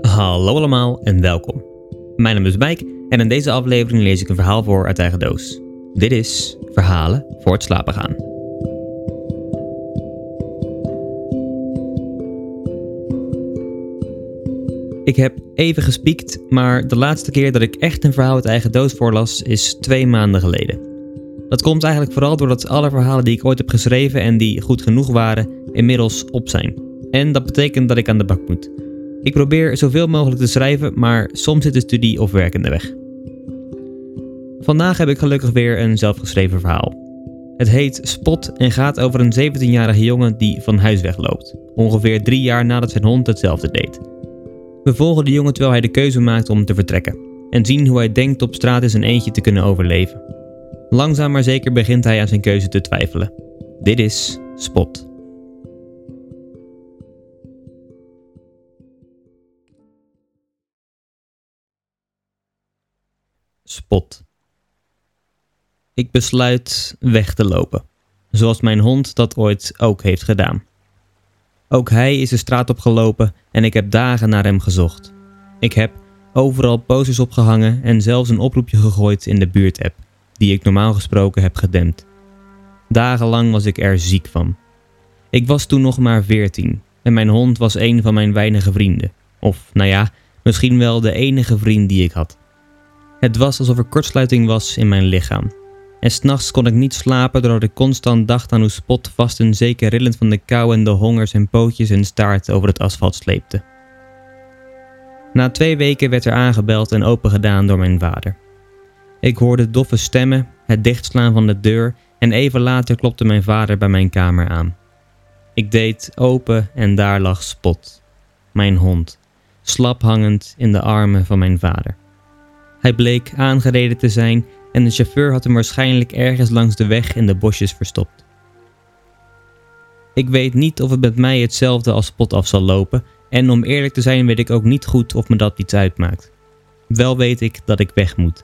Hallo allemaal en welkom. Mijn naam is Mike en in deze aflevering lees ik een verhaal voor uit eigen doos. Dit is Verhalen voor het slapen gaan. Ik heb even gespiekt, maar de laatste keer dat ik echt een verhaal uit eigen doos voorlas is twee maanden geleden. Dat komt eigenlijk vooral doordat alle verhalen die ik ooit heb geschreven en die goed genoeg waren, inmiddels op zijn. En dat betekent dat ik aan de bak moet. Ik probeer zoveel mogelijk te schrijven, maar soms zit de studie of werk in de weg. Vandaag heb ik gelukkig weer een zelfgeschreven verhaal. Het heet Spot en gaat over een 17-jarige jongen die van huis wegloopt, ongeveer drie jaar nadat zijn hond hetzelfde deed. We volgen de jongen terwijl hij de keuze maakt om te vertrekken en zien hoe hij denkt op straat in zijn eentje te kunnen overleven. Langzaam maar zeker begint hij aan zijn keuze te twijfelen. Dit is Spot. Spot. Ik besluit weg te lopen, zoals mijn hond dat ooit ook heeft gedaan. Ook hij is de straat opgelopen en ik heb dagen naar hem gezocht. Ik heb overal posters opgehangen en zelfs een oproepje gegooid in de buurtapp, die ik normaal gesproken heb gedempt. Dagenlang was ik er ziek van. Ik was toen nog maar veertien en mijn hond was een van mijn weinige vrienden. Of, nou ja, misschien wel de enige vriend die ik had. Het was alsof er kortsluiting was in mijn lichaam. En s'nachts kon ik niet slapen doordat ik constant dacht aan hoe Spot vast en zeker rillend van de kou en de honger zijn pootjes en staart over het asfalt sleepte. Na twee weken werd er aangebeld en opengedaan door mijn vader. Ik hoorde doffe stemmen, het dichtslaan van de deur en even later klopte mijn vader bij mijn kamer aan. Ik deed open en daar lag Spot, mijn hond, slap hangend in de armen van mijn vader. Hij bleek aangereden te zijn en de chauffeur had hem waarschijnlijk ergens langs de weg in de bosjes verstopt. Ik weet niet of het met mij hetzelfde als Spot af zal lopen en om eerlijk te zijn weet ik ook niet goed of me dat iets uitmaakt. Wel weet ik dat ik weg moet.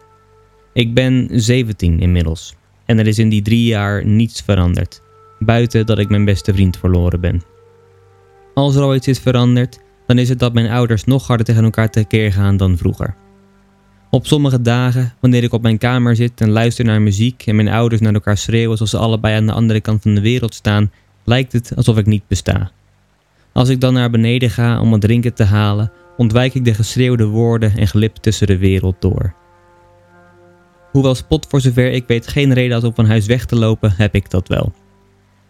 Ik ben 17 inmiddels en er is in die drie jaar niets veranderd, buiten dat ik mijn beste vriend verloren ben. Als er ooit is veranderd, dan is het dat mijn ouders nog harder tegen elkaar tekeer gaan dan vroeger. Op sommige dagen, wanneer ik op mijn kamer zit en luister naar muziek en mijn ouders naar elkaar schreeuwen alsof ze allebei aan de andere kant van de wereld staan, lijkt het alsof ik niet besta. Als ik dan naar beneden ga om wat drinken te halen, ontwijk ik de geschreeuwde woorden en glip tussen de wereld door. Hoewel Spot voor zover ik weet geen reden had om van huis weg te lopen, heb ik dat wel.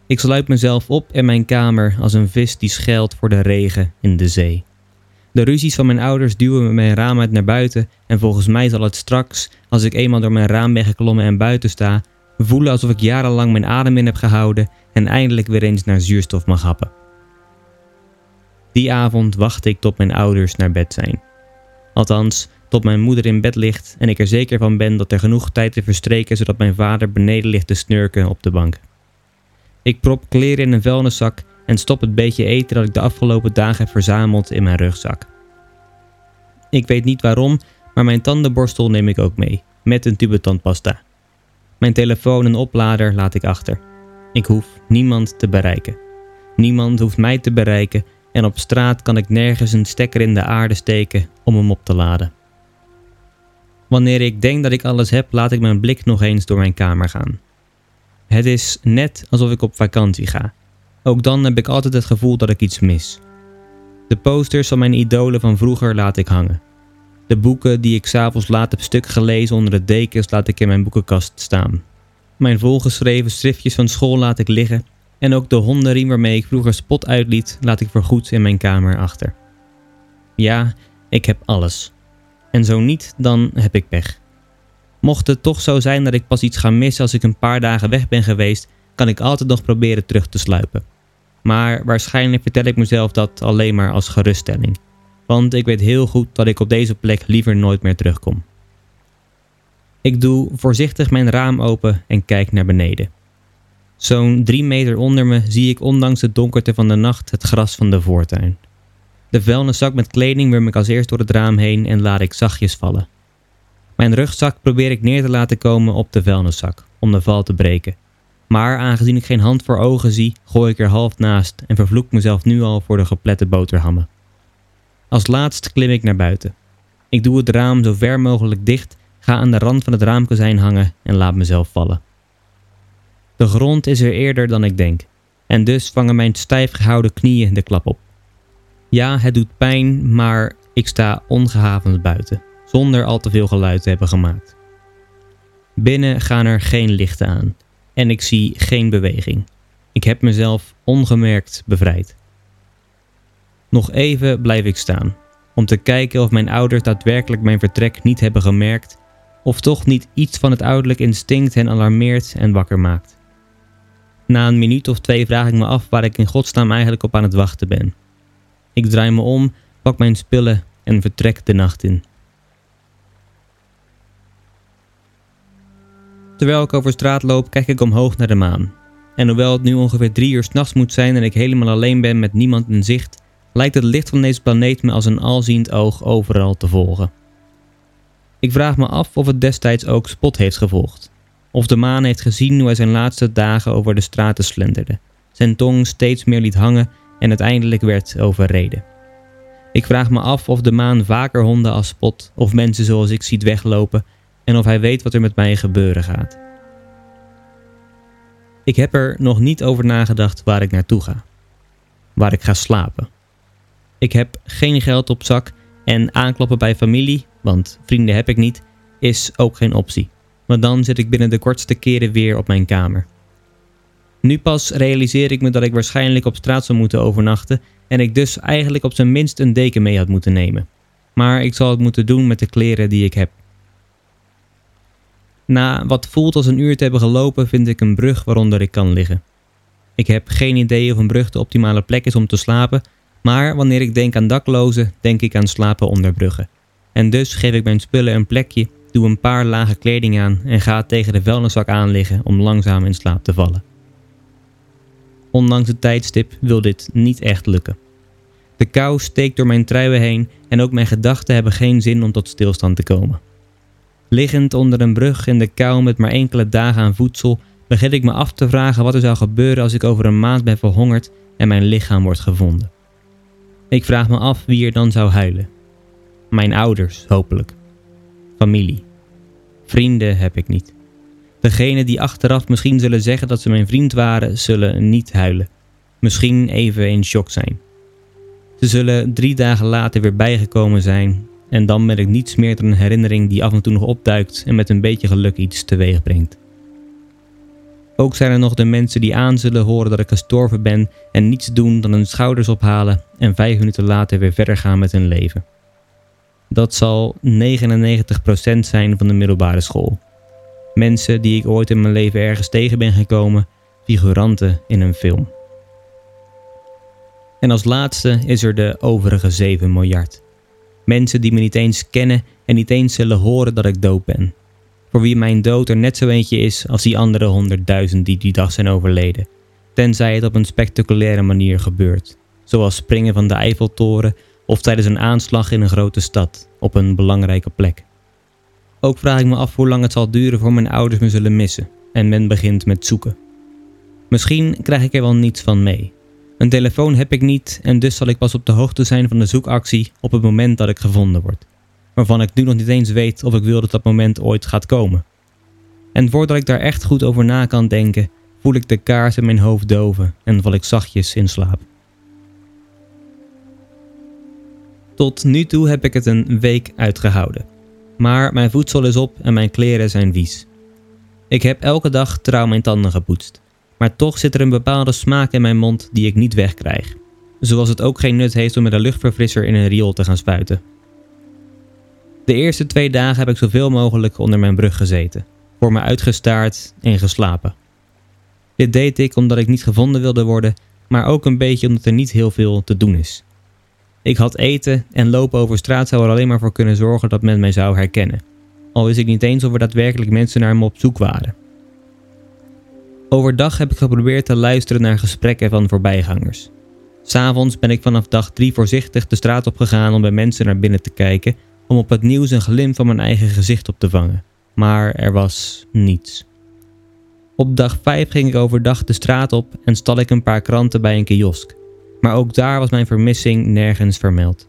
Ik sluit mezelf op in mijn kamer als een vis die schuilt voor de regen in de zee. De ruzies van mijn ouders duwen me mijn raam uit naar buiten en volgens mij zal het straks, als ik eenmaal door mijn raam ben geklommen en buiten sta, voelen alsof ik jarenlang mijn adem in heb gehouden en eindelijk weer eens naar zuurstof mag happen. Die avond wacht ik tot mijn ouders naar bed zijn. Althans, tot mijn moeder in bed ligt en ik er zeker van ben dat er genoeg tijd is verstreken zodat mijn vader beneden ligt te snurken op de bank. Ik prop kleren in een vuilniszak en stop het beetje eten dat ik de afgelopen dagen heb verzameld in mijn rugzak. Ik weet niet waarom, maar mijn tandenborstel neem ik ook mee, met een tube tandpasta. Mijn telefoon en oplader laat ik achter. Ik hoef niemand te bereiken. Niemand hoeft mij te bereiken en op straat kan ik nergens een stekker in de aarde steken om hem op te laden. Wanneer ik denk dat ik alles heb, laat ik mijn blik nog eens door mijn kamer gaan. Het is net alsof ik op vakantie ga ook dan heb ik altijd het gevoel dat ik iets mis. De posters van mijn idolen van vroeger laat ik hangen. De boeken die ik s'avonds laat heb stuk gelezen onder de dekens laat ik in mijn boekenkast staan. Mijn volgeschreven schriftjes van school laat ik liggen en ook de hondenriem waarmee ik vroeger spot uitliet laat ik voorgoed in mijn kamer achter. Ja, ik heb alles. En zo niet, dan heb ik pech. Mocht het toch zo zijn dat ik pas iets ga missen als ik een paar dagen weg ben geweest, kan ik altijd nog proberen terug te sluipen. Maar waarschijnlijk vertel ik mezelf dat alleen maar als geruststelling. Want ik weet heel goed dat ik op deze plek liever nooit meer terugkom. Ik doe voorzichtig mijn raam open en kijk naar beneden. Zo'n drie meter onder me zie ik ondanks de donkerte van de nacht het gras van de voortuin. De vuilniszak met kleding wurm ik als eerst door het raam heen en laat ik zachtjes vallen. Mijn rugzak probeer ik neer te laten komen op de vuilniszak, om de val te breken. Maar aangezien ik geen hand voor ogen zie, gooi ik er half naast en vervloek mezelf nu al voor de geplette boterhammen. Als laatst klim ik naar buiten. Ik doe het raam zo ver mogelijk dicht, ga aan de rand van het raamkozijn hangen en laat mezelf vallen. De grond is er eerder dan ik denk, en dus vangen mijn stijf gehouden knieën de klap op. Ja, het doet pijn, maar ik sta ongehavend buiten, zonder al te veel geluid te hebben gemaakt. Binnen gaan er geen lichten aan en ik zie geen beweging. Ik heb mezelf ongemerkt bevrijd. Nog even blijf ik staan, om te kijken of mijn ouders daadwerkelijk mijn vertrek niet hebben gemerkt, of toch niet iets van het ouderlijk instinct hen alarmeert en wakker maakt. Na een minuut of twee vraag ik me af waar ik in godsnaam eigenlijk op aan het wachten ben. Ik draai me om, pak mijn spullen en vertrek de nacht in. Terwijl ik over straat loop, kijk ik omhoog naar de maan. En hoewel het nu ongeveer drie uur s'nachts moet zijn en ik helemaal alleen ben met niemand in zicht, lijkt het licht van deze planeet me als een alziend oog overal te volgen. Ik vraag me af of het destijds ook Spot heeft gevolgd. Of de maan heeft gezien hoe hij zijn laatste dagen over de straten slenterde, zijn tong steeds meer liet hangen en uiteindelijk werd overreden. Ik vraag me af of de maan vaker honden als Spot of mensen zoals ik ziet weglopen en of hij weet wat er met mij gebeuren gaat. Ik heb er nog niet over nagedacht waar ik naartoe ga. Waar ik ga slapen. Ik heb geen geld op zak en aankloppen bij familie, want vrienden heb ik niet, is ook geen optie. Want dan zit ik binnen de kortste keren weer op mijn kamer. Nu pas realiseer ik me dat ik waarschijnlijk op straat zou moeten overnachten en ik dus eigenlijk op zijn minst een deken mee had moeten nemen. Maar ik zal het moeten doen met de kleren die ik heb. Na wat voelt als een uur te hebben gelopen, vind ik een brug waaronder ik kan liggen. Ik heb geen idee of een brug de optimale plek is om te slapen, maar wanneer ik denk aan daklozen, denk ik aan slapen onder bruggen. En dus geef ik mijn spullen een plekje, doe een paar lage kleding aan en ga tegen de vuilniszak aan liggen om langzaam in slaap te vallen. Ondanks het tijdstip wil dit niet echt lukken. De kou steekt door mijn truien heen en ook mijn gedachten hebben geen zin om tot stilstand te komen. Liggend onder een brug in de kou met maar enkele dagen aan voedsel, begin ik me af te vragen wat er zou gebeuren als ik over een maand ben verhongerd en mijn lichaam wordt gevonden. Ik vraag me af wie er dan zou huilen. Mijn ouders, hopelijk. Familie. Vrienden heb ik niet. Degenen die achteraf misschien zullen zeggen dat ze mijn vriend waren, zullen niet huilen. Misschien even in shock zijn. Ze zullen drie dagen later weer bijgekomen zijn en dan ben ik niets meer dan een herinnering die af en toe nog opduikt en met een beetje geluk iets teweeg brengt. Ook zijn er nog de mensen die aan zullen horen dat ik gestorven ben en niets doen dan hun schouders ophalen en vijf minuten later weer verder gaan met hun leven. Dat zal 99% zijn van de middelbare school. Mensen die ik ooit in mijn leven ergens tegen ben gekomen, figuranten in een film. En als laatste is er de overige 7 miljard. Mensen die me niet eens kennen en niet eens zullen horen dat ik dood ben. Voor wie mijn dood er net zo eentje is als die andere honderdduizend die die dag zijn overleden. Tenzij het op een spectaculaire manier gebeurt. Zoals springen van de Eiffeltoren of tijdens een aanslag in een grote stad op een belangrijke plek. Ook vraag ik me af hoe lang het zal duren voor mijn ouders me zullen missen en men begint met zoeken. Misschien krijg ik er wel niets van mee. Een telefoon heb ik niet en dus zal ik pas op de hoogte zijn van de zoekactie op het moment dat ik gevonden word. Waarvan ik nu nog niet eens weet of ik wil dat dat moment ooit gaat komen. En voordat ik daar echt goed over na kan denken, voel ik de kaars in mijn hoofd doven en val ik zachtjes in slaap. Tot nu toe heb ik het een week uitgehouden. Maar mijn voedsel is op en mijn kleren zijn vies. Ik heb elke dag trouw mijn tanden gepoetst maar toch zit er een bepaalde smaak in mijn mond die ik niet wegkrijg. Zoals het ook geen nut heeft om met een luchtverfrisser in een riool te gaan spuiten. De eerste twee dagen heb ik zoveel mogelijk onder mijn brug gezeten, voor me uitgestaard en geslapen. Dit deed ik omdat ik niet gevonden wilde worden, maar ook een beetje omdat er niet heel veel te doen is. Ik had eten en lopen over straat zou er alleen maar voor kunnen zorgen dat men mij zou herkennen. Al wist ik niet eens of er daadwerkelijk mensen naar me op zoek waren. Overdag heb ik geprobeerd te luisteren naar gesprekken van voorbijgangers. S'avonds ben ik vanaf dag drie voorzichtig de straat op gegaan om bij mensen naar binnen te kijken, om op het nieuws een glimp van mijn eigen gezicht op te vangen. Maar er was niets. Op dag 5 ging ik overdag de straat op en stal ik een paar kranten bij een kiosk. Maar ook daar was mijn vermissing nergens vermeld.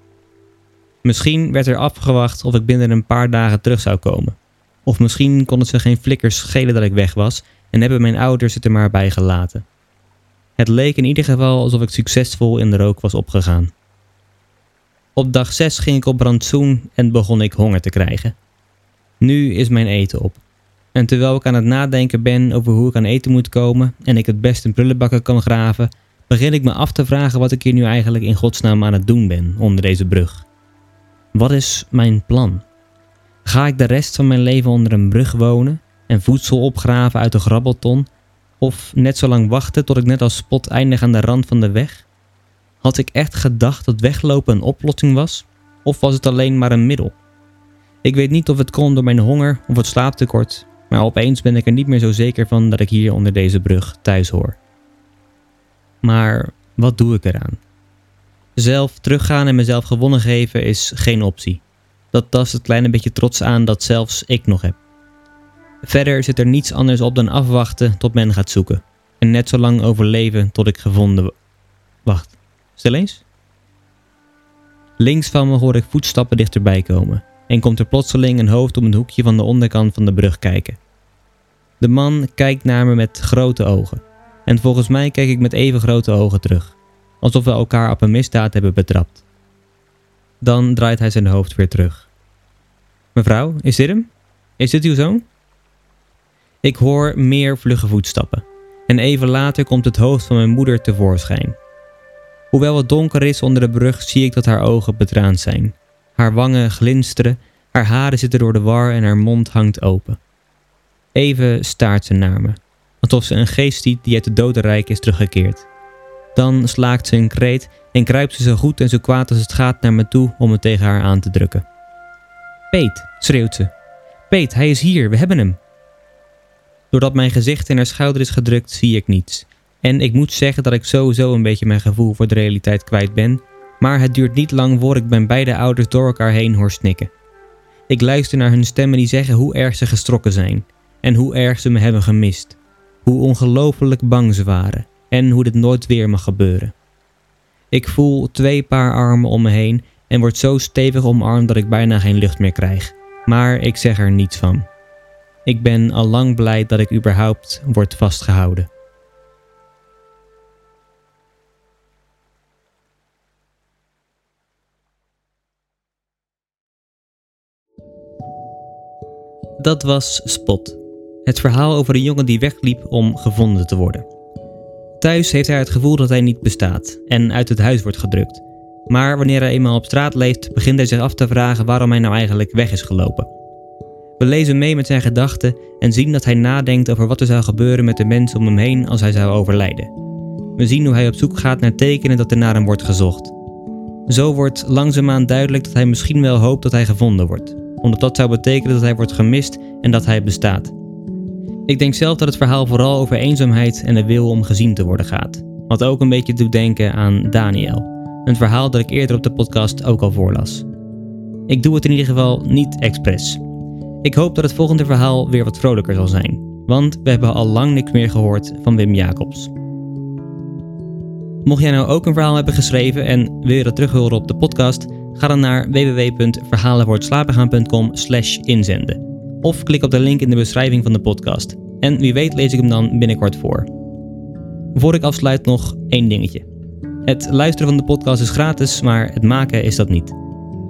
Misschien werd er afgewacht of ik binnen een paar dagen terug zou komen. Of misschien kon het ze geen flikkers schelen dat ik weg was en hebben mijn ouders het er maar bij gelaten. Het leek in ieder geval alsof ik succesvol in de rook was opgegaan. Op dag 6 ging ik op rantsoen en begon ik honger te krijgen. Nu is mijn eten op. En terwijl ik aan het nadenken ben over hoe ik aan eten moet komen en ik het best in prullenbakken kan graven, begin ik me af te vragen wat ik hier nu eigenlijk in godsnaam aan het doen ben onder deze brug. Wat is mijn plan? Ga ik de rest van mijn leven onder een brug wonen en voedsel opgraven uit de grabbelton? Of net zo lang wachten tot ik net als spot eindig aan de rand van de weg? Had ik echt gedacht dat weglopen een oplossing was? Of was het alleen maar een middel? Ik weet niet of het komt door mijn honger of het slaaptekort, maar opeens ben ik er niet meer zo zeker van dat ik hier onder deze brug thuis hoor. Maar wat doe ik eraan? Zelf teruggaan en mezelf gewonnen geven is geen optie. Dat tast het kleine beetje trots aan dat zelfs ik nog heb. Verder zit er niets anders op dan afwachten tot men gaat zoeken. En net zo lang overleven tot ik gevonden. Wacht, stil eens. Links van me hoor ik voetstappen dichterbij komen en komt er plotseling een hoofd om een hoekje van de onderkant van de brug kijken. De man kijkt naar me met grote ogen en volgens mij kijk ik met even grote ogen terug, alsof we elkaar op een misdaad hebben betrapt. Dan draait hij zijn hoofd weer terug. Mevrouw, is dit hem? Is dit uw zoon? Ik hoor meer vlugge voetstappen en even later komt het hoofd van mijn moeder tevoorschijn. Hoewel het donker is onder de brug, zie ik dat haar ogen betraand zijn. Haar wangen glinsteren, haar haren zitten door de war en haar mond hangt open. Even staart ze naar me, alsof ze een geest ziet die uit de dodenrijk is teruggekeerd. Dan slaakt ze een kreet en kruipt ze zo goed en zo kwaad als het gaat naar me toe om me tegen haar aan te drukken. Peet, schreeuwt ze. Peet, hij is hier, we hebben hem. Doordat mijn gezicht in haar schouder is gedrukt, zie ik niets. En ik moet zeggen dat ik sowieso een beetje mijn gevoel voor de realiteit kwijt ben, maar het duurt niet lang voor ik mijn beide ouders door elkaar heen hoor snikken. Ik luister naar hun stemmen die zeggen hoe erg ze gestrokken zijn en hoe erg ze me hebben gemist. Hoe ongelooflijk bang ze waren en hoe dit nooit weer mag gebeuren. Ik voel twee paar armen om me heen en word zo stevig omarmd dat ik bijna geen lucht meer krijg. Maar ik zeg er niets van. Ik ben al lang blij dat ik überhaupt word vastgehouden. Dat was Spot. Het verhaal over een jongen die wegliep om gevonden te worden. Thuis heeft hij het gevoel dat hij niet bestaat en uit het huis wordt gedrukt. Maar wanneer hij eenmaal op straat leeft, begint hij zich af te vragen waarom hij nou eigenlijk weg is gelopen. We lezen mee met zijn gedachten en zien dat hij nadenkt over wat er zou gebeuren met de mensen om hem heen als hij zou overlijden. We zien hoe hij op zoek gaat naar tekenen dat er naar hem wordt gezocht. Zo wordt langzaamaan duidelijk dat hij misschien wel hoopt dat hij gevonden wordt, omdat dat zou betekenen dat hij wordt gemist en dat hij bestaat. Ik denk zelf dat het verhaal vooral over eenzaamheid en de wil om gezien te worden gaat, wat ook een beetje doet denken aan Daniel, een verhaal dat ik eerder op de podcast ook al voorlas. Ik doe het in ieder geval niet expres. Ik hoop dat het volgende verhaal weer wat vrolijker zal zijn, want we hebben al lang niks meer gehoord van Wim Jacobs. Mocht jij nou ook een verhaal hebben geschreven en wil je dat terug horen op de podcast, ga dan naar www.verhalenvoortslapengaan.com inzenden. Of klik op de link in de beschrijving van de podcast. En wie weet lees ik hem dan binnenkort voor. Voor ik afsluit nog één dingetje. Het luisteren van de podcast is gratis, maar het maken is dat niet.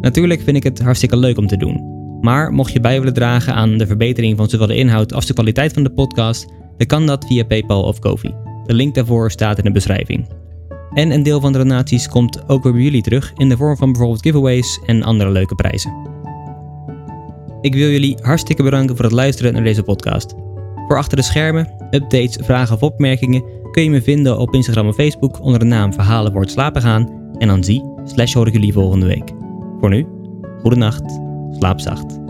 Natuurlijk vind ik het hartstikke leuk om te doen. Maar mocht je bij willen dragen aan de verbetering van zowel de inhoud als de kwaliteit van de podcast, dan kan dat via PayPal of Kofi. De link daarvoor staat in de beschrijving. En een deel van de donaties komt ook weer bij jullie terug in de vorm van bijvoorbeeld giveaways en andere leuke prijzen. Ik wil jullie hartstikke bedanken voor het luisteren naar deze podcast. Voor achter de schermen, updates, vragen of opmerkingen kun je me vinden op Instagram en Facebook onder de naam Verhalen voor het slapen gaan. En dan zie slash hoor ik jullie volgende week. Voor nu, goede nacht Slaap zacht.